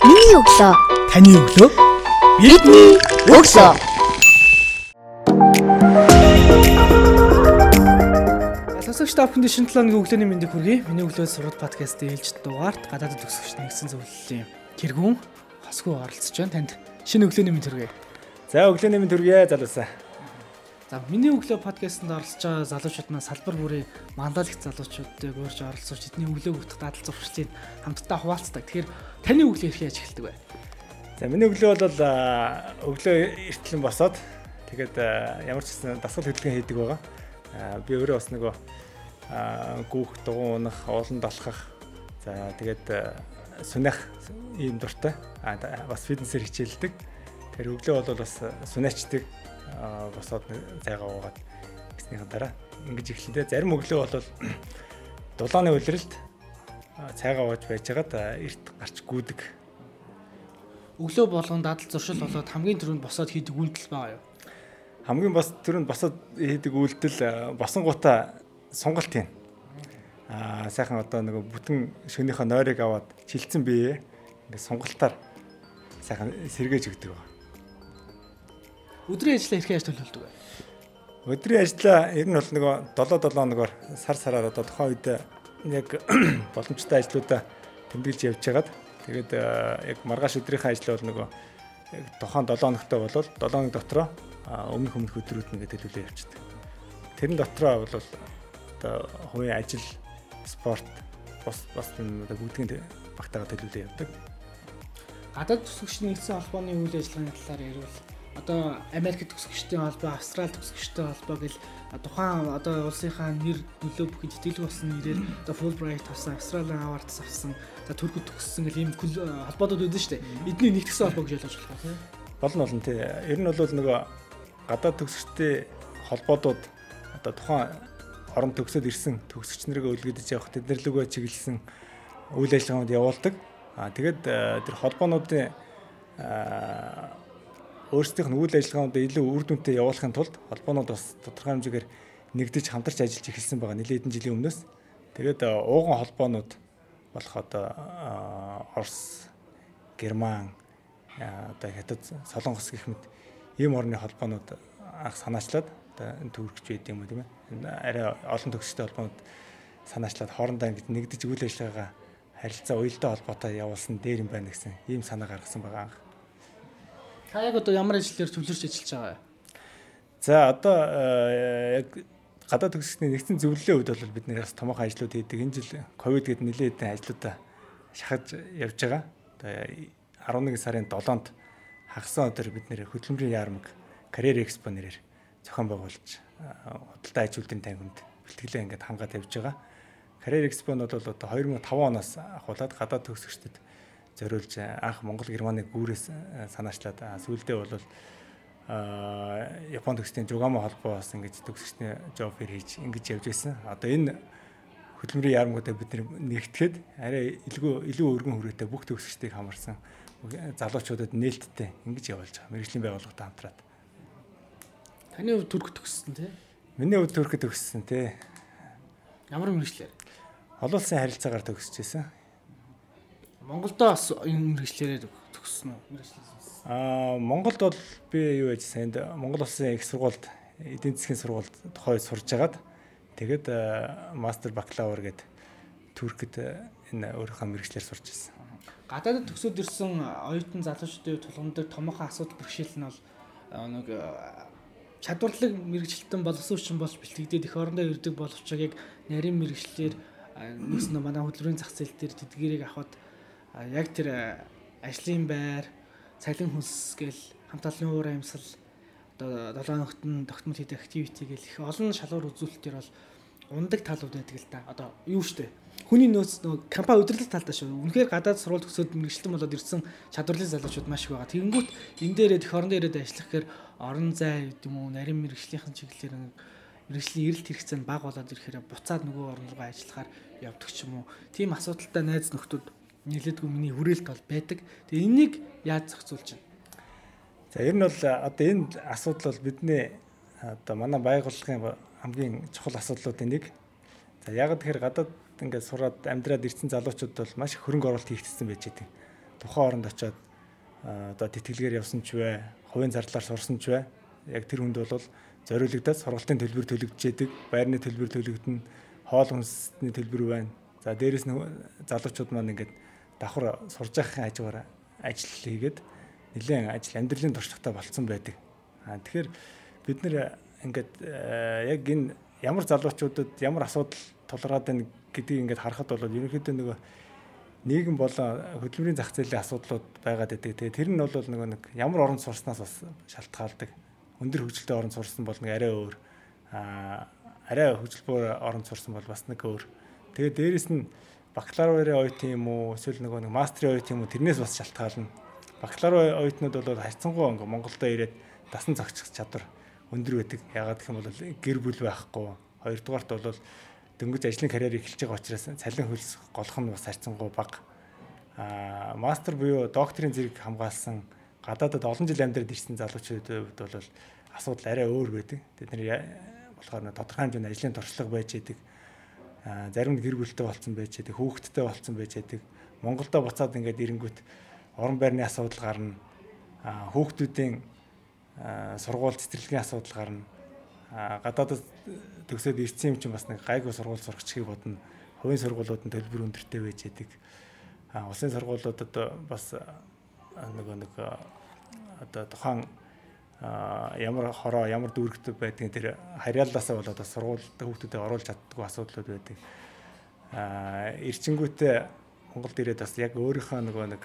Миний өглөө. Таны өглөө Бидний өглөө. Сонсогч та бүхэнд шинэ 7 өдрийн өглөөний мэндийг хүргэе. Миний өглөө сургууль подкастын ээлжид дугаарт гадаадд төгсөгч нэгсэн зөвлөлийн тэргүүн хосгүй оролцож байна. Танд шинэ өглөөний мэнд хүргэе. За өглөөний мэнд хүргэе залуусаа. За миний өглөө подкастэнд оролцож байгаа залуучууд маань салбар бүрийн мандалагч залуучуудыг уурж оролцож тэдний өглөөг утгах дадал зуршлыг хамтдаа хуваалцдаг. Тэгэхээр таны өглөө хэрхэн яаж эхэлдэг вэ? За миний өглөө бол өглөө эртлэн босоод тэгээд ямар ч гэсэн дасгал хөдөлгөөн хийдэг байгаа. Би өөрөө бас нөгөө гүүх дугуун унах, ууланд алхах. За тэгээд сүнэх ийм дуртай. А бас фитнесээр хичээлдэг. Тэр өглөө бол бас сүнэчдэг босоод нэг цайгаа уугаад гэснийхэн дараа ингэж эхлэхдээ зарим өглөө бол дулааны а, цайгаа ууж байжгаад эрт гарч гүдэг Өглөө болгон дадал зуршил болоод хамгийн түрүүнд босоод хийдэг үйлдэл байгаа юу? хамгийн бас түрүүнд босоод хийдэг үйлдэл э, босонгуудаа сонголт юм. Аа сайхан одоо нөгөө бүтэн шөнийхөө нойрыг аваад чилцэн бие ингээд сонголтоор сайхан сэргээж өгдөг ба. Өдрийн ажлаа хэрхэн яаж төлөвлөдөг вэ? Өдрийн ажлаа ер нь бол нөгөө 7 7 хоногор сар сараар одоо тухайн үед яг боломжтой ажлуудаа тэмдэглэж явж хагаад тэгээд яг маргааш өдрийнхөө ажил бол нөгөө тухайн 7 хоногтой болол 7 хоног дотроо өмнөх өмнөх өдрүүд нэгэ төлөвлөө явчихдаг. Тэрэн дотроо бол одоо хувийн ажил, спорт, бас юм одоо бүгдийн багтаага төлөвлөө явдаг. Гадаад төгсөгчдийн нэгдсэн холбооны үйл ажиллагааны талаар ярил. Одоо Америк төгсөгчдийн холбоо, Австрали төгсөгчдийн холбоо гэл а, тухайн одоо улсынхаа нэр нөлөө бүхий тэтгэлэг болсон нэрээр одоо Fulbright авсан, Австралийн авартс авсан, за Туркид төгссөн гэл ийм көл- холбоодод үүдэн штэ. Эдний нэгтгэсэн холбоо гэж ойлгож болох тийм. Болно болно тий. Ер нь бол нөгөө гадаад төгсөгчтэй холбоодууд одоо тухайн орон төгсөд ирсэн төгсөгч нарыг үлгэдэж явах тэднэрлэгөө чиглэсэн үйл ажиллагаанд явуулдаг. Аа тэгээд э, тэр холбоонуудын аа өөрсдийнх нь үйл ажиллагаанд илүү үр дүнтэй явуулахын тулд холбоонууд бас тодорхой хэмжээгээр нэгдэж хамтарч ажиллаж эхэлсэн байгаа нэлээд хэдэн жилийн өмнөөс. Тэгээд э, ууган холбоонууд болох одоо аа, Орос, Герман Аа, одоо хятад солонгос гэх мэт ийм орны холбоонууд анх санаачлаад одоо төвөрч байд юм уу тийм ээ. Арай олон төгсөлтэй холбоонууд санаачлаад хоорондоо ингэж нэгдэж үйл ажиллагаагаа харилцаа уялдаа холбоотой явуулсан дээр юм байна гэсэн ийм санаа гаргасан байгаа анх. Та яг одоо ямар ажлаар төвлөрч ажиллаж байгаа вэ? За одоо э, яг гадаад төгсөлтний нэгдсэн зөвлөлийн үед бол бид нэр бас томоохон ажлууд хийдэг. Энэ жил ковид гэдэг нэлээд хэдэн ажлуудаа шахаж явж байгаа. Одоо 11 сарын 7-нд хагасан өдөр бид нэр хөдөлмөрийн яармаг карьер экспо нэрээр зохион байгуулж э, худалдаа аж үйлдвэрийн танхимд бэлтгэлээ ингээд хангаад явж байгаа. Карьер экспо нь бол одоо 2005 оноос ахуулаад гадаад төгсөгчдөд зориулж анх Монгол Германы гүүрээс э, санаачлаад сүүлдээ бол а Японд төгсдийн Жугама холбоос ингэж төгсөгчний job fair хийж ингэж явж байсан. Одоо энэ хөдөлмөрийн яармуудаа бид нэгтгэхэд арай илүү илүү өргөн хүрээтэй бүх төгсөгчдийг хамарсан залуучуудад нээлттэй ингэж явуулж байгаа. Мэргэжлийн байгууллагатай хамтраад. Таны хувьд Турк төгссөн тий? Миний хувьд төрөхөд төгссөн те. Ямар мэрэгчлэр? Олон улсын харилцаагаар төгсөжсэн. Монголдоо бас энэ мэрэгчлэрээр төгссөн үү? Мэрэгчлээс. Аа Монголд бол би юу яаж санд Монгол улсын их сургуульд эдийн засгийн сургуульд тухай сурж агаад тэгээд аа, мастер бакалавр гээд Туркид аа, энэ өөрийнхөө мэрэгчлэр сурч ирсэн. Гадаадд төгсөөд ирсэн оюутан залуучдын тулгамдаг томоохон асуудал бэрхшээл нь бол а, нэг а, чадварлаг мэрэгчлэлтэн боловсруучсан болж бэлтгэгдээд эх орондоо ирдэг боловч яг нарийн мэрэгчлэр нэгс нэ манай хөдөлмөрийн зах зээл дээр тэдгэрийг авахд яг тэр а, ажлын байр, цалин хүнс гэл хамт олонний уур амьсгал одоо долоон ногтон тогтмол хийдэг активити гэл их олон шалгуур үзүүлэлтээр бол ундаг талууд байдаг л да. Одоо юу штэ. Хүний нөөц нөгөө компани удирдах талдаа шүү. Үнэхээр гадаад сурвалж төгсөөд мэрэгчлэн болоод ирсэн чадварлын залуучууд маш их байгаа. Тэгэнгүүт энэ дээр эх орон дээр ажиллах гэхээр орон зай гэдэг юм уу, нарийн мэрэгжлийн чиглэлээр мэрэгжлийн эрэлт хэрэгцээ нь бага болоод ирэхээр буцаад нөгөө орн руу ажиллахаар явдаг ч юм уу. Тийм асуудалтай найз нөхдүүд нэлээдгүй миний хүрээлт бол байдаг. Тэгээ энийг яаж зохицуулж байна? За ер нь бол одоо энэ асуудал бол бидний одоо манай байгууллагын хамгийн чухал асуудлуудын нэг. За яг тэгэхээр гадаад ингээд сураад амьдраад ирсэн залуучууд бол маш хөрөнгө оруулалт хийгдсэн байж байгаа. тухайн оронд очиод одоо тэтгэлгээр явсан ч вэ, хувийн зарлаар сурсан ч вэ. Яг тэр хүнд бол зориулагдаад сургалтын төлбөр төлөгдөж яадаг, байрны төлбөр төлөгдөн, хоол хүнсний төлбөр байна. За дээрэс нь залуучууд маань ингээд давхар сурж байхын хажуугаар ажил хийгээд нэлээд ажил амьдралын туршлагатай болцсон байдаг. Аа тэгэхээр бид нэр ингээд яг энэ ямар залуучуудад ямар асуудал тулгараад байна гэдгийг ингээд харахад бол ерөнхийдөө нөгөө нийгэм болон хөдөлмөрийн зах зээлийн асуудлууд байгаад байдаг. Тэгээ тэр нь бол нөгөө нэг ямар оронд сурснаас бас шалтгаалдаг. Өндөр хөгжилтэй оронд сурсан бол нэг арай өөр аа арай хөгжил бүр оронд сурсан бол бас нэг өөр. Тэгээ дээрэс нь бакалаврын оюут юм уу эсвэл нөгөө нэг мастрын оюут юм уу тэрнээс бас шалтгаална. Бакалаврын оюутнууд бол хайцсангуй ингээ Монголдо ирээд дасан зохичих чадвар өндөр байдаг. Ягаад гэх юм бол гэр бүл байхгүй. Хоёрдугаарт бол дөнгөж ажлын карьер эхэлж байгаа учраас цалин хөлс голох нь бас харьцангуй бага. Аа мастер буюу докторийн зэрэг хамгаалсан гадаадад олон жил амьдраад ирсэн залуучуудын хувьд бол асуудал арай өөр байдаг. Тэд нэр болохоор тодорхой хэмжээний ажлын туршлага байж идэг. Зарим нь гэр бүлтэй болсон байж идэг, хүүхэдтэй болсон байж идэг. Монголдо буцаад ингээд ирэнгүүт орон байрны асуудал гарна. Хүүхдүүдийн сургууль цэцэрлэгийн асуудал гарна гадаадд төгсөөд ирсэн юм чинь бас нэг гайгүй сургууль сурахчгийг бодно. Хувийн сургуулиуд нь төлбөр өндөртэй байж яадаг. А улсын сургуулиудад бас нөгөө нэг одоо тухайн ямар хороо ямар дүүрэгтэй байдгийг тэр харьяаллаасаа болоод бас сургуультай хүүхдүүдэд оруулж чаддгүй асуудлууд байдаг. А эрчингүүтээ Монголд ирээд бас яг өөрийнхөө нөгөө нэг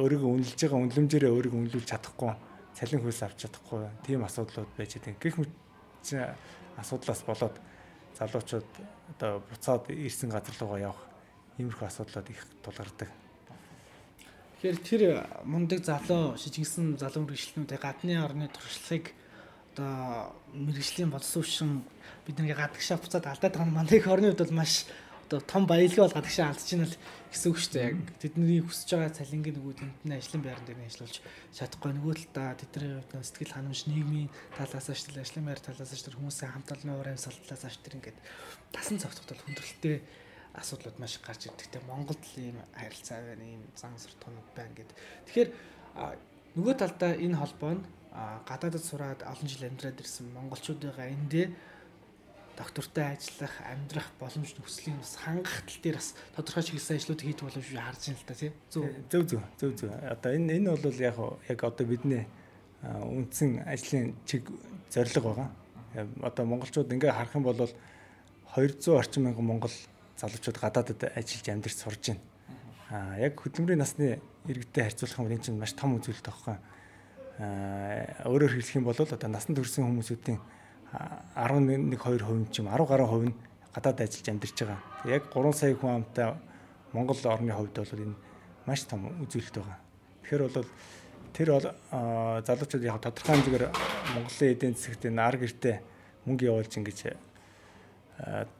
өөрийгөө үнэлж байгаа үнэлэмжээрээ өөрийгөө үнэлүүлж чадахгүй цалин хөлс авч чадахгүй тийм асуудлууд байж байгаа. Гэх мэт асуудлаас болоод залуучууд одоо буцаад ирсэн газар руугаа явах иймэрхүү асуудлууд их тулгардаг. Тэгэхээр тэр мундаг залуу шижигсэн залуу мэрэгчлэнүүдийн гадны орны туршлагыг одоо мэрэгжлийн боловсруушин бидний гадагшаа буцаад алдаад байгаа манай их орны хувьд бол маш одоо том баялаг бол гадагшаа алдчихна л гэсэн үг шүү дээ. Яг тэдний хүсэж байгаа цалингийн нөгөө тэмтэн ажлын байран дээр ажиллуулж чадахгүй нөгөө талдаа тэдний хувьд сэтгэл ханамж нийгмийн талаас нь ажил ажлын байр талаас нь хүмүүсийн хамт олонны уран салтлаас аж тэр ингээд тасан цогцоход бол хүндрэлтэй асуудлууд маш гарч ирдэг. Тэ Монголд ийм харилцаа байна, ийм зан суртахуунууд байна гэд. Тэгэхээр нөгөө талдаа энэ холбоо нь гадаадд сураад олон жил амьдраад ирсэн монголчуудыгаа эндээ доктортой ажиллах, амьдрах боломж нөхцөлийн бас хангах тал дээр бас тодорхой чиглэсэн ажлууд хийдэг боломж харж байна л та тийм. Зөв зөв зөв зөв зөв. Одоо энэ энэ бол яг яг одоо бидний үндсэн ажлын чиг зорилго байгаа. Одоо монголчууд ингээ харах юм бол 200 орчим мянган монгол залуучууд гадаадад ажиллаж амьдарч сурж байна. Аа яг хөдөлмөрийн насны иргэдтэй харьцуулах юм бол энэ чинь маш том үзүүлэлт байхгүй. Аа өөрөөр хэлэх юм бол одоо насанд хүрсэн хүмүүсүүдийн 11 2% ч юм 10 гаруй хувь нь гадаад ажиллаж амьдарч байгаа. Яг 3 сая хүн амтай Монгол орны хувьд бол энэ маш том үзүүлэлт байгаа. Тэгэхээр бол тэр бол залуучууд яг тодорхой хэмжээгээр Монголын эдийн засагт энэ ар гэртээ мөнгө явуулж ингэж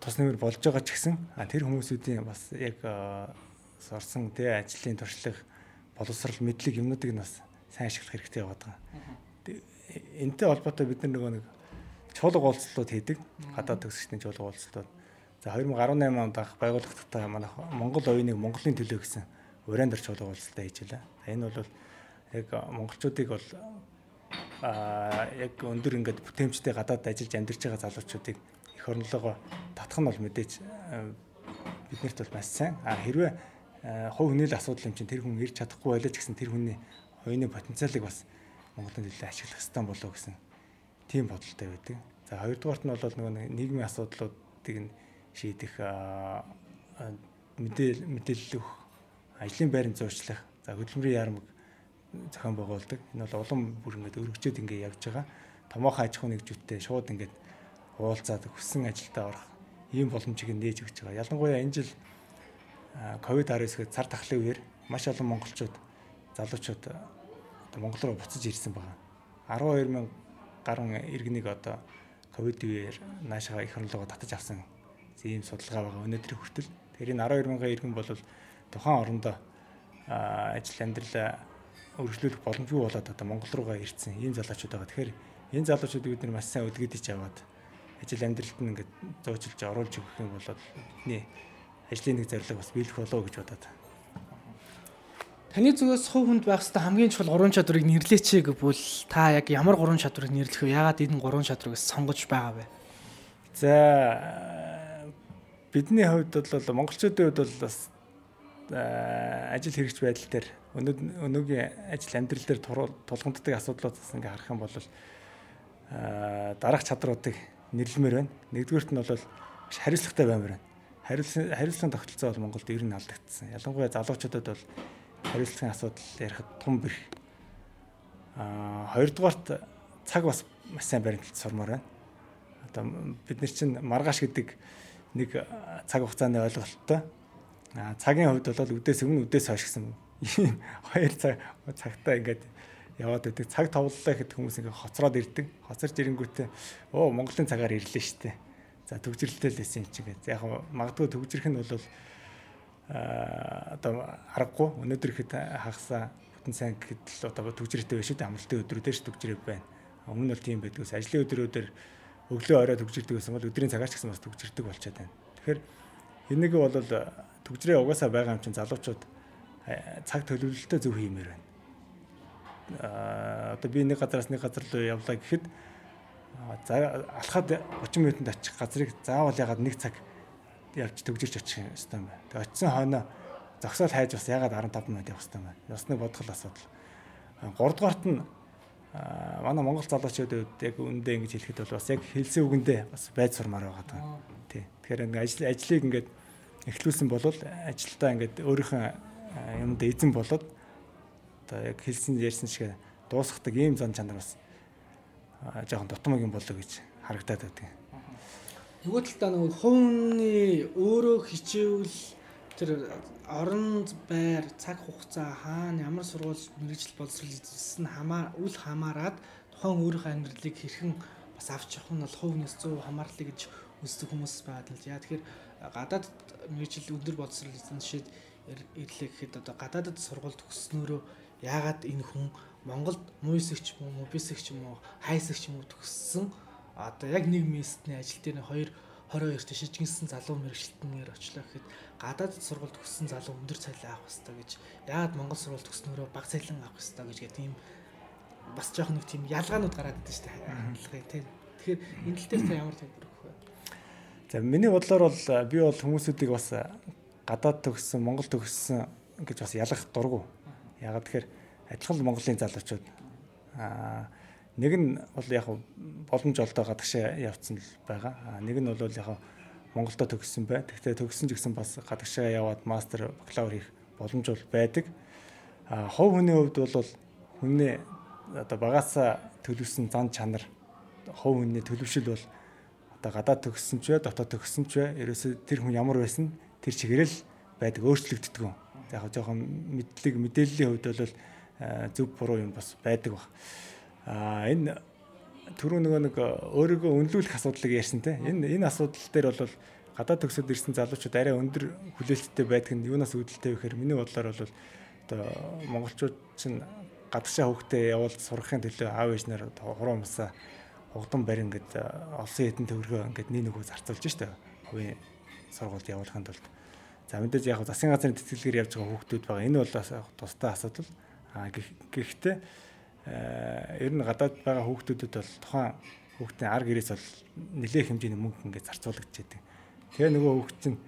тус нэмэр болж байгаа ч гэсэн тэр хүмүүсүүдийн бас яг сорсон тэ ажлын туршлага боловсрал мэдлэг юмнуудыг бас сайн ашиглах хэрэгтэй яваад байгаа. Энтэй холбоотой бид нар нөгөө нэг чуулга уулзалтууд хийдэг. Гадаад төгсөгчдийн чуулга уулзалтууд. За 2018 онд анх байгуулагдахтаа манай Монгол оюуныг Монголын төлөө гэсэн уран дөр чуулга уулзалтаа хийжээ. Энэ бол яг монголчуудыг бол а яг өндөр ингээд бүтээмжтэй гадаад ажиллаж амьдарч байгаа залуучуудыг эх орлогоо татах нь бол мэдээж биднэрт бол маш сайн. А хэрвээ хувь хүний л асуудал юм чинь тэр хүн ирж чадахгүй байлаа ч гэсэн тэр хүний оюуны потенциалыг бас Монголын төлөө ашиглах хэрэгтэй болоо гэсэн тийм бодолтой байдаг. За хоёрдугаарт нь бол нөгөө нийгмийн асуудлуудыг нь шийдэх мэдээлэл мэдээлэл өгөх, ажлын байранд зурчлах, за хөдөлмөрийн яармаг зохион байгуулдаг. Энэ бол улам бүр ингээд өргөжөөд ингээд явж байгаа. Томоохон аж ахуйн нэгжүүдтэй шууд ингээд уулзаад хүссэн ажилдаа орох ийм боломжийг нээж өгч байгаа. Ялангуяа энэ жил ковид-19-г цар тахлын үеэр маш олон монголчууд залуучууд Монгол руу буцаж ирсэн байгаа. 12 мянга гарan иргэнийг одоо ковид үеэр наашаа их орлогоо татаж авсан ийм судалгаа байгаа. Өнөөдрийн хүртэл тэр энэ 12 мянган иргэн бол тухайн орондоо ажил амьдралаа өргөжлүүлэх боломжгүй болоод одоо Монгол руугаа ирсэн ийм залуучууд байгаа. Тэгэхээр энэ залуучуудыг бид нар маш сайн өдгөдөж аваад ажил амьдралд нь ингээд зөөчилж оруулж өгөх юм бол бидний ажлын нэг зорилго бас биелэх болов уу гэж бодоод. Таны зүгээс хувь хүнд байх хэвээр хамгийн чухал гурван чадварыг нэрлээч гэвэл та яг ямар гурван чадварыг нэрлэх вэ? Яагаад энэ гурван чадварыг сонгож байгаа вэ? За бидний хувьд бол монголчуудын хувьд бол бас ажил хэрэгч байдал дээр өнөөгийн ажил амьдрал дээр тулгамддаг асуудлуудаас ингээ харах юм бол дараах чадруудыг нэрлэмээр байна. Нэгдүгürt нь бол хариуцлагатай баймаар байна. Хариуцлагын хариуцлагын тогтолцоо бол Монголд ер нь алдагдсан. Ялангуяа залуучуудад бол хариуцлагын асуудал ярихад тун бэрх. Аа хоёрдугаарт цаг бас маш сайн баримталж сурмаар байна. Одоо бид нар чинь маргааш гэдэг нэг цаг хугацааны ойлголттой. Аа цагийн хувьд бол үдээс өмнө үдээс хойш гэсэн ийм хоёр цаг цагтаа ингээд яваад байдаг. Цаг товлолоо гэхэд хүмүүс ингээ хоцроод ирдэг. Хоцорч ирэнгүүтээ оо Монголын цагаар ирлээ штэ. За төгжрэлтэй л байсан юм чи гэж. Яг магадгүй төгжрөх нь бол а одоо аргагүй өнөөдөр ихэд хагасаа бүтэн сайн гэхэд л одоо төгжрэлтэй биш үү амралтын өдрүүдээр ш төгжрээ байна. Өмнө нь бол тийм байдгүйс ажлын өдрүүдээр өглөө орой төгжирдэг байсан бол өдрийн цагаач гэсэн бас төгжирдэг болчиход байна. Тэгэхээр энийг бол төгжрээ угаасаа байгаа юм чинь залуучууд цаг төлөвлөлтөө зөв хиймээр байна одоо би нэг газараас нэг газар руу явлаа гэхэд за алхаад 30 минутанд очих газрыг заавал ягаад нэг цаг явж төгжирч очих ёстой юм байна. Тэгээ очисон хойноо зогсоол хайж бас ягаад 15 минут явах ёстой юм байна. Ясны бодгол асуудал. 3 дугаарт нь манай Монгол залуучуудад яг үндэ ингэж хэлэхэд бол бас яг хэлсэн үгэндээ бас байж сурмаар байгаа даа. Тий. Тэгэхээр ингээ ажил ажлыг ингээд эхлүүлсэн бол ажилдаа ингээд өөрийнхөө юмд эзэн болоод одоо яг хэлсэн ярьсан шиг дуусгадаг ийм зан чанар бас жоохон дутмаг юм болоо гэж харагдаад байдаг. Нөгөө талдаа нөгөө хувийн өөрөө хичээвэл тэр орон байр цаг хугацаа хаана ямар сургууль мэрэгжил боловсрол эзэлсэн хамаа үл хамааран тухайн өөрийнхөө амьдралыг хэрхэн бас авч явах нь бол хувьнээс 100 хамаарлыг гэж үздэг хүмүүс байдаг л. Яа тэгэхээр гадаад мэрэгжил өндөр боловсрол эзэн ирлээ гэхэд одоо гадаадд сургууль төгсснөөрөө яагаад энэ хүн Монголд муйсэгч юм уу, бисэгч юм уу, хайсэгч юм уу төгссөн одоо яг нэг местний ажил дээр хоёр 22-т шижгэнсэн залуу мэрэгчлэнээр очлоо гэхэд гадаад сургууль төгссөн залуу өндөр цалин авах хэрэгтэй гэж яагаад Монгол сургууль төгснөөрөө бага цалин авах хэрэгтэй гэж гэх тийм бас жоох нэг тийм ялгаанууд гараад идэв шүү дээ хандлагыг тийм. Тэгэхээр энэ тал дээр та ямар тайлбар өгөх вэ? За миний бодлоор бол би бол хүмүүсүүдийг бас гадаад төгссөн, Монгол төгссөн гэж бас ялгах дургу. Ягаад тэгэхээр адилхан Монголын залуучууд аа нэг нь бол яг боломж олдоо гадагшаа явцсан л байгаа. Нэг нь бол яг Монголдо төгссөн бай. Тэгвэл төгссөн ч гэсэн бас гадагшаа яваад мастер бакалавр хийх боломж бол байдаг. А хов хүний хувьд бол хүний одоо багасаа төлөвсөн зан чанар хов хүний төлөвшил бол одоо гадаад төгссөн ч бай, дотоод төгссөн ч бай, ерөөсө тэр хүн ямар байсан тэр чигээрэл байдаг өөрчлөгддөг яг жоохон мэдлэг мэдээллийн хувьд бол зөв буруу юм бас байдаг баг. А энэ түрүү нөгөө нэг өөрийгөө үнэлүүлэх асуудлыг ярьсан те. Энэ энэ асуудал дээр бол гадаад төгсөд ирсэн залуучууд арай өндөр хүлээлттэй байдаг нь юунаас үүдэлтэй вэ гэхээр миний бодлоор бол одоо монголчууд чинь гадагшаа хөвгтөө явуулж сурахын төлөө аав ээж нар хуруу мсаа угдан барин гэд олсон хэдэн төгрөгөө ингээд нэг нөгөө зарцуулж штэ. Хувийн сургуульд явуулахын тулд. За мэдээж яг засгийн газрын тэтгэлгээр явж байгаа хүүхдүүд байгаа. Энэ бол бас тустай асуудал. А гэхдээ ер нь гадаад байгаа хүүхдүүдэд бол тухайн хүүхдийн арга гэрээс бол нэлээх хэмжээний мөнгө ингээд зарцуулагдж байдаг. Тэгээ нөгөө хүүхд чинь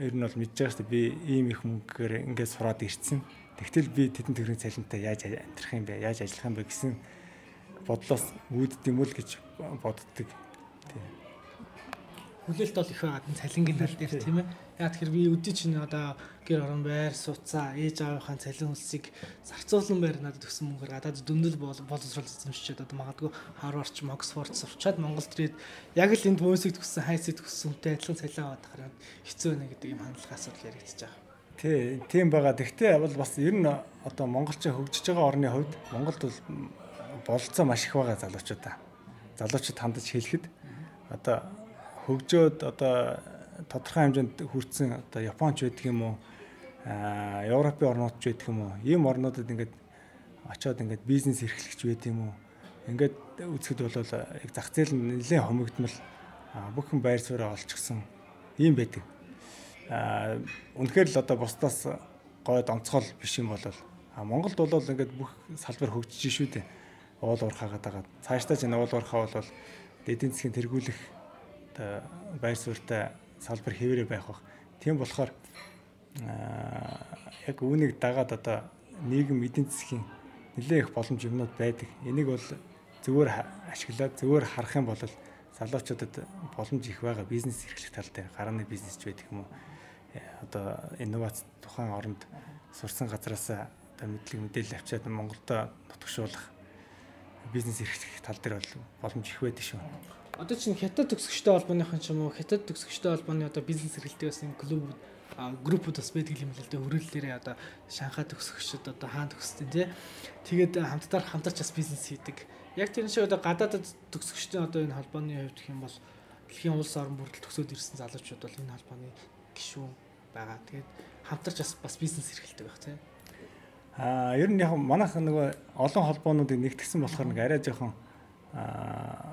ер нь бол мэдж байгаа шүү дээ. Би ийм их мөнгөөр ингээд сураад ирсэн. Тэгтэл би тэдэн төрлийн цалинтай яаж амьдрах юм бэ? Яаж ажиллах юм бэ гэсэн бодлоос үүдд юм уу гэж боддог. Тийм. Хүлээлт бол их байгаа цалингийн тал дээр тийм ээ Яа тэгэхээр би өдөө чинь одоо гэр орон байр суцаа ээж аавынхаа цалин хөлсийг зарцуулан байр надад өгсөн мөнгөөр гадаад дөндөл боловсрол эзэмшчихэд одоо магадгүй Харвард ч Оксфорд сурчаад Монголд ирээд яг л энд мөсөг төгссөн хайсыг төгссөн хүнтэй адилхан цалин аваад хараад хэцүү байна гэдэг юм хандлагын асуудал яригдчихэж байгаа. Тий, тийм байгаа. Тэгтээ бол бас ер нь одоо монголчин хөгжиж байгаа орны хувьд Монголд бол болцоо маш их байгаа залуучууд та. Залуучууд хандаж хэлэхэд одоо хөгжөөд одоо тодорхой хэмжээнд хүрсэн одоо Японч байдаг юм уу? Европын орнууд ч байдаг юм уу? Ийм орнуудад ингээд очиод ингээд бизнес эрхлэгч байд юм уу? Ингээд үзэхэд бол яг зах зээл нь нэлээд хомигдмал бүхэн байр сууриа олчихсон ийм байдаг. Аа үнэхээр л одоо бусдаас гой донцгол биш юм бол а Монголд бол ингээд бүх салбар хөгжиж шүү дээ. Уул уурхаагаад байгаа. Цаашдаа ч энэ уул уурхаа бол эдийн засгийн тэргүүлэх байр суурьтай салбар хэвээрээ байх бах. Тийм болохоор яг үүнийг дагаад одоо нийгэм эдийн засгийн нэлээд их боломж юмнууд байдаг. Энийг бол зөвөр ашиглаад зөвөр харах юм бол залуучуудад боломж их байгаа бизнес эрхлэх тал дээр гарааны бизнес ч байдаг юм уу э, одоо инновац тухайн оронд сурсан газараас одоо мэдлэг мэдээлэл авчиад Монголдо нутагшуулах бизнес эрхлэх тал дээр бол боломж их байдаг шүү. Одоо чинь хятад төгсөгчтэй холбооныхан ч юм уу хятад төгсөгчтэй холбооны одоо бизнес эрхлэлтэй бас юм клуб группуд бас байдаг юм л л дээ өрөөллөөрээ одоо Шанхай төгсөгчд одоо хаан төгссөн тий. Тэгээд хамтдаар хамтарч бас бизнес хийдэг яг тэр шиг одоо гадаадд төгсөгчдийн одоо энэ холбооны хувьд гэх юм бол дэлхийн улс орон бүртэл төгсөөд ирсэн залуучууд бол энэ холбооны гишүүн байгаа. Тэгээд хамтарч бас бас бизнес эрхэлдэг байх тийм. Аа ер нь яг манайх нөгөө олон холбоонуудыг нэгтгэсэн болохоор нэг арай жоохон аа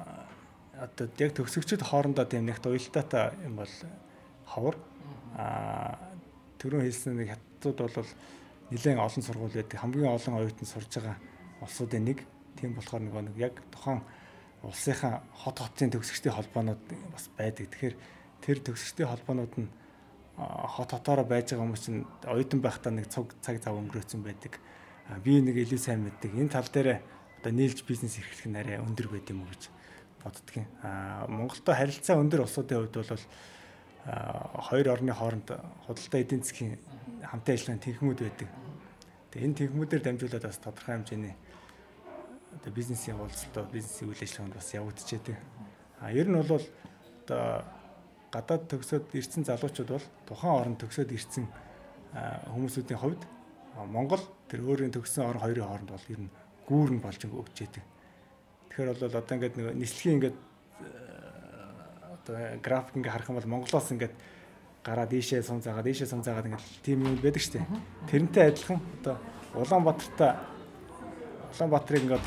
одоо яг төгсөгчд хоорондоо тийм нэгт уялдаатай юм бол ховор аа түрүүн хэлсэн нэг хятадууд бол нэлээд олон сургууль байдаг хамгийн олон оюутан сурж байгаа улсуудын нэг Тийм болохоор нөгөө нэг яг тухайн улсынхаа хот хотын төгсөгчдийн холбоонууд бас байдаг. Тэгэхээр тэр төгсөгчдийн холбоонууд нь хот хотоороо байж байгаа хүмүүс чинь оюутан байхдаа нэг цуг цаг зав өнгөрөөцөн байдаг. Би нэг илүү сайн мэддэг. Энэ тал дээр одоо нийлж бизнес эрхлэх нь арай өндөр байд юм уу гэж боддгийн. Аа Монголтой харилцаа өндөр улсуудын хувьд бол хоёр орны хооронд худалдаа эдийн засгийн хамтын ажиллагааны тэнхмүүд байдаг. Тэгээ энэ тэнхмүүдээр дамжуулаад бас тодорхой хэмжээний одоо бизнесийн явуулалтаа бизнесийн үйл ажиллагаанд бас явагдчихэдэг. А ер нь бол одоо гадаад төгсөөд ирсэн залуучууд бол тухайн орнд төгсөөд ирсэн хүмүүсүүдийн хувьд Монгол тэр өөрийн төгссөн орн хоёрын хооронд бол ер нь гүүрэн болж өгч яадаг. Тэгэхээр бол одоо ингээд нэг нислэгийн ингээд одоо график ингээд харах юм бол Монголоос ингээд гараад ийшээ сум заагаад ийшээ сум заагаад ингээд тийм юм байдаг дээ. Тэрнтэй адилхан одоо Улаанбаатартай Улаанбаатарыг ингээд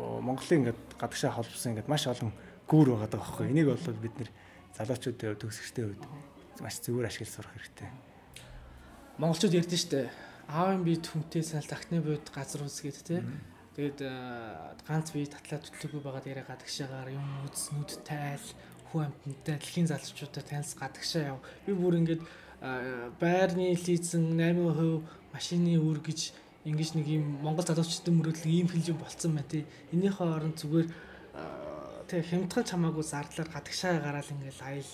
Монголын ингээд гадагшаа холбосон ингээд маш олон гүүр байгаа даа байхгүй. Энийг бол бид нэр залуучуудын хувьд төгсөгчтэй хувьд маш зөвөр ашиглаж сурах хэрэгтэй. Монголчууд ярьдэн штэ аавын бие хүнтэй санал тахны бод газар үсгээд те. Тэгээд ганц бие татлаа төтлөгүй байгаад яриа гадагшаагаар юм үз нүд тайл хүү амтнтай дэлхийн залуучуудаа танилс гадагшаа яв. Би бүр ингээд байрны лизэн 8% машины үр гэж ингэж нэг юм Монгол залуучдын мөрөдлөг ийм хилжин болцсон байна тий. Энийхээ оронд зүгээр тэг хямдхан чамаагүй зардлаар гадагшаа гараал ингээл аял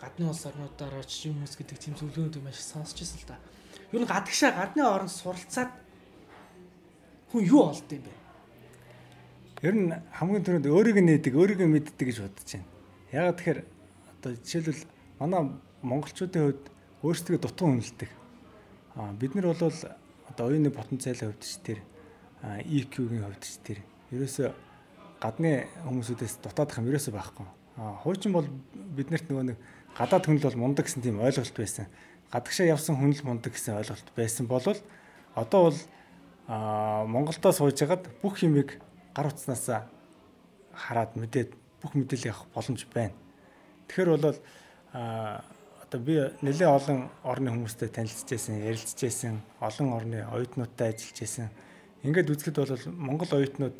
гадны улс орнуудаар очиж хүмүүс гэдэг тийм зөвлөгөөнүүд маш сонсч ирсэн л да. Юу н гадагшаа гадны оронд суралцаад хүн юу олд юм бэ? Ер нь хамгийн түрүүнд өөрийг нээдэг, өөрийгөө мэддэг гэж бодож байна. Ягаад тэгэхээр одоо жишээлбэл манай монголчуудын хувьд өөрсдөө дутуу үнэлдэг. Аа бид нар бол одоо оюуны потенциалын хувьд ч тэр EQ-гийн хувьд ч тэр ерөөсө гадны хүмүүсүүдээс дутаадах юм ерөөсө байхгүй. А хуучин бол биднэрт нөгөө нэг гадаад хүн л бол мундаг гэсэн тийм ойлголт байсан. Гадагшаа явсан хүн л мундаг гэсэн ойлголт байсан болвол одоо бол а Монголдо сууж хагаад бүх юмыг гар утснаас хараад мэдээд бүх мэдээлэл авах боломж байна. Тэгэхээр бол а одоо би нэлээд олон орны хүмүүстэй ярилцж байсан, олон орны оюутнуудтай ажиллаж байсан. Ингээд үзэхэд бол Монгол оюутнууд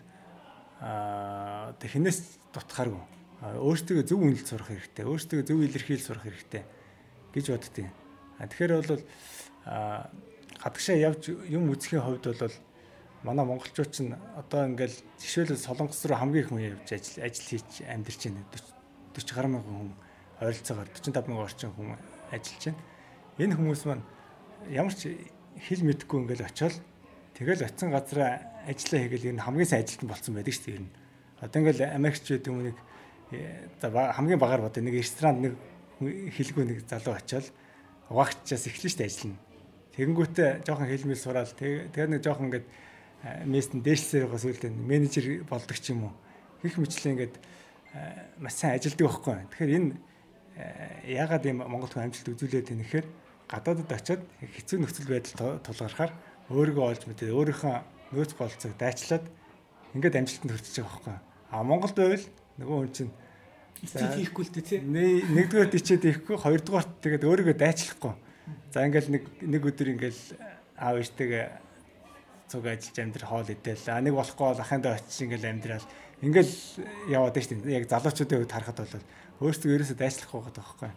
аа хинээс дутхааргүй. Өөрсдөө зөв үнэлж сурах хэрэгтэй, өөрсдөө зөв илэрхийлж сурах хэрэгтэй гэж боддیں۔ Тэгэхээр бол аа гадагшаа явж юм үзэхийн хувьд бол манай монголчууд ч одоо ингээл жишээлбэл солонгос руу хамгийн хүн явж ажил ажил хийж амьдарч байна. 40 гаруй мянган хүн ойролцоогоор 45 мянган орчим хүн ажиллаж байна. Энэ хүмүүс маань ямар ч хэл мэдэхгүй ингээл очиод тэгэл очисон газараа ажиллаа хийгээл ер нь хамгийн сайн ажилтан болсон байдаг шүү дээ ер нь. Одоо ингээл Америкч гэдэг юм нэг э, за хамгийн багаар бод нэг ресторан нэг хэлгүй нэг залуу очиод угаагчаас эхлэн шүү дээ ажиллана. Тэгэнгүүтээ жоохон хэлмэл сураал тэгээ нэг жоохон ингээд местэн дээшлсээр байгаа сүлдээ менежер болдог ч юм уу. Гэх мэтлээ ингээд маш сайн ажилдаг байхгүй. Тэгэхээр энэ яагаад ийм Монгол хүн амжилт үзүүлээд байна гэхээр гадаадд очиод хэцүү нөхцөл байдал тулгархаар өөрийгөө олж мэдээ өөрийнхөө нөөц болцоог дайчлаад ингээд амжилтанд хүрчихэж байгаа байхгүй. А Монголд байвал нөгөө хүн чинь хийхгүй л дээ тий. Нэгдүгээр ичээд ихгүй, хоёрдугаар тэгээд өөрийгөө дайчлахгүй. За ингээл нэг нэг өдөр ингээл аав ээжтэйгээ цуг ажиллаж амьдрал хоол идэл. А нэг болохгүй бол ахандаа очиж ингээл амьдрал ингээл яваад штеп. Яг залуучуудын хувьд харахад бол өөрсдөө ерөөсөө дайчлахгүй байгаа байхгүй.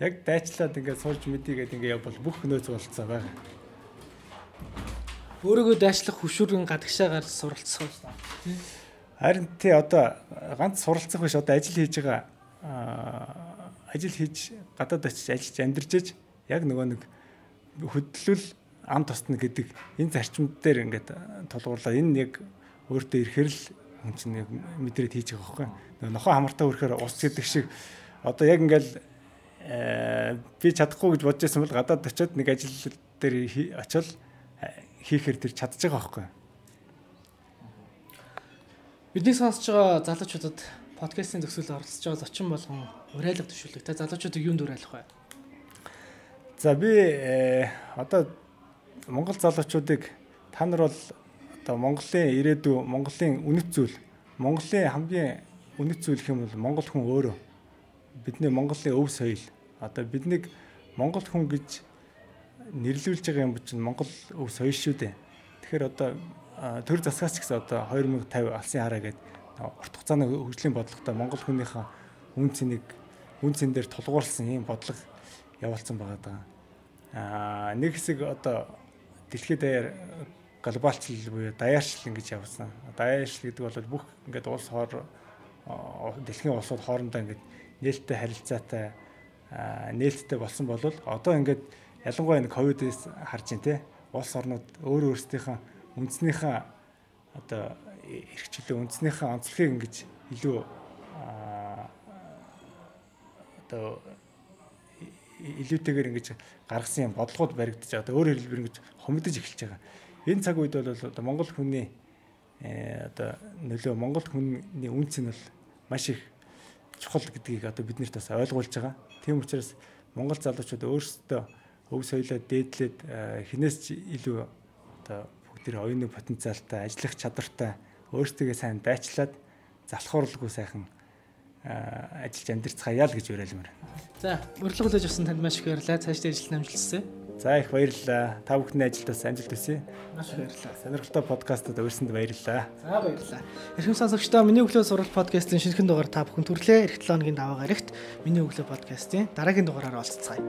Яг дайчлаад ингээд суулж мэдийгээд ингээд явбал бүх нөөц болцоо байгаа. Өөрийгөө дайчлах хөшүүрийн гадагшаагаар суралцсан юм. Харин тий одоо ганц суралцах биш одоо ажил хийж байгаа ажил хийж гадаад очиж ажиллаж амьдарч иж яг нөгөө нэг хөдлөл ам тусна гэдэг энэ зарчмууд дээр ингээд тулгуурлаа энэ яг өөртөө ирэхэр л хүн чинь яг мэдрээд хийж байгаа байхгүй нохоо хамартаа өрөхөр ус гэдэг шиг одоо яг ингээл би чадахгүй гэж бодож байсан бол гадаад очиод нэг ажил дээр очил хийхээр тэр чадж байгаа байхгүй Бидний сонсож байгаа залуучуудад подкастын төгсгөл оролцож байгаа зочин болгон уриалга төшүүлэг. Та залуучуудыг юунд уриалах вэ? За би одоо Монгол залуучуудыг та нар бол одоо Монголын ирээдүй, Монголын үнэт зүйл, Монголын хамгийн үнэт зүйл юм бол Монгол хүн өөрөө. Бидний Монголын өв соёл. Одоо биднийг Монгол хүн гэж нэрлүүлж байгаа юм чинь Монгол өв соёл шүү дээ. Тэгэхээр одоо төр засгаас ч гэсэн одоо 2050 алсын хараа гэдэг урт хугацааны хөгжлийн бодлоготой Монгол хүнийхээ үн цэнийг үн цэн дээр тулгуурласан ийм бодлого явуулсан байгаа. Аа нэг хэсэг одоо дэлхийд даяар глобалчлал буюу даяарчлал ингэж явсан. Даяарчлал гэдэг бол бүх ингээд улс хоор дэлхийн улсууд хоорондоо ингээд нээлттэй харилцаатай нээлттэй болсон бол одоо ингээд ялангуяа энэ ковидээс харж байна те улс орнууд өөр өөрсдийнхээ үндснийхээ одоо эрхчлөө үндснийхээ онцлогийг ингэж илүү одоо илүүтэйгээр ингэж гаргасан юм бодлогод баригдаж байгаа. Өөрөөр хэлбэл ингэж хомигдож эхэлж байгаа. Энэ цаг үед бол одоо Монгол хүний э, одоо нөлөө Монгол хүний үнц нь бол маш их чухал гэдгийг одоо бид нарт бас ойлгуулж байгаа. Тийм учраас Монгол залуучууд өөрсдөө өв соёлоо дээдлээд э, хинээс ч илүү одоо тэр оюуны потенциалтай, ажиллах чадвартай өөрсдөө сайн байчлаад залхууралгүй сайхан ажиллаж амьдрцгаая л гэж уриалмаар. За, урилга хүлээж авсан танд маш их баярлалаа. Цаашдаа ажил намжилсаа. За их баярлалаа. Та бүхний ажилдаас амжилт хүсье. Маш их баярлалаа. Сонирхолтой подкастад урьсанд баярлалаа. За баярлалаа. Эрхэм сонсогчдоо миний өглөө сурал подкастын шинэхэн дугаар та бүхэн түрлээ. Эх 7 өдрийн даваа гарагт миний өглөө подкастын дараагийн дугаараар уулзцгаая.